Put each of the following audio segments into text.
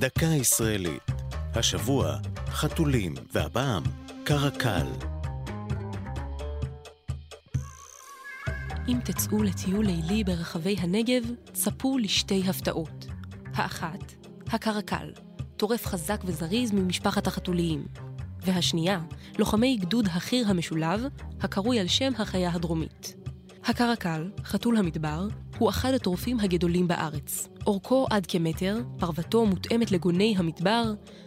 דקה ישראלית. השבוע, חתולים, והפעם, קרקל. אם תצאו לטיול לילי ברחבי הנגב, צפו לשתי הפתעות. האחת, הקרקל, טורף חזק וזריז ממשפחת החתוליים. והשנייה, לוחמי גדוד החי"ר המשולב, הקרוי על שם החיה הדרומית. הקרקל, חתול המדבר, הוא אחד הטורפים הגדולים בארץ. אורכו עד כמטר, פרוותו מותאמת לגוני המדבר,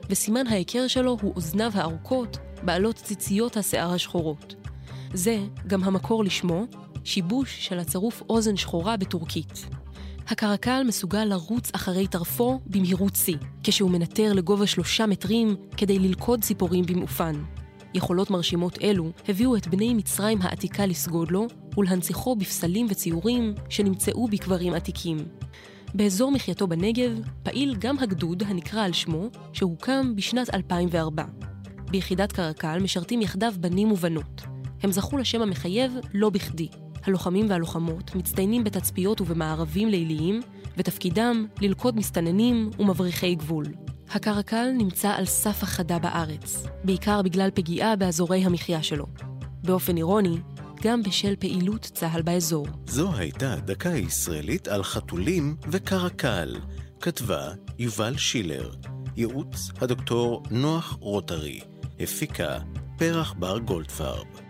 וסימן ההיכר שלו הוא אוזניו הארוכות, בעלות ציציות השיער השחורות. זה גם המקור לשמו, שיבוש של הצירוף אוזן שחורה בטורקית. הקרקל מסוגל לרוץ אחרי טרפו במהירות שיא, כשהוא מנטר לגובה שלושה מטרים כדי ללכוד ציפורים במעופן. יכולות מרשימות אלו הביאו את בני מצרים העתיקה לסגוד לו ולהנציחו בפסלים וציורים שנמצאו בקברים עתיקים. באזור מחייתו בנגב פעיל גם הגדוד הנקרא על שמו, שהוקם בשנת 2004. ביחידת קרקל משרתים יחדיו בנים ובנות. הם זכו לשם המחייב לא בכדי. הלוחמים והלוחמות מצטיינים בתצפיות ובמערבים ליליים, ותפקידם ללכוד מסתננים ומבריחי גבול. הקרקל נמצא על סף החדה בארץ, בעיקר בגלל פגיעה באזורי המחיה שלו. באופן אירוני, גם בשל פעילות צה"ל באזור. זו הייתה דקה ישראלית על חתולים וקרקל. כתבה יובל שילר. ייעוץ הדוקטור נוח רוטרי. הפיקה פרח בר גולדפרב.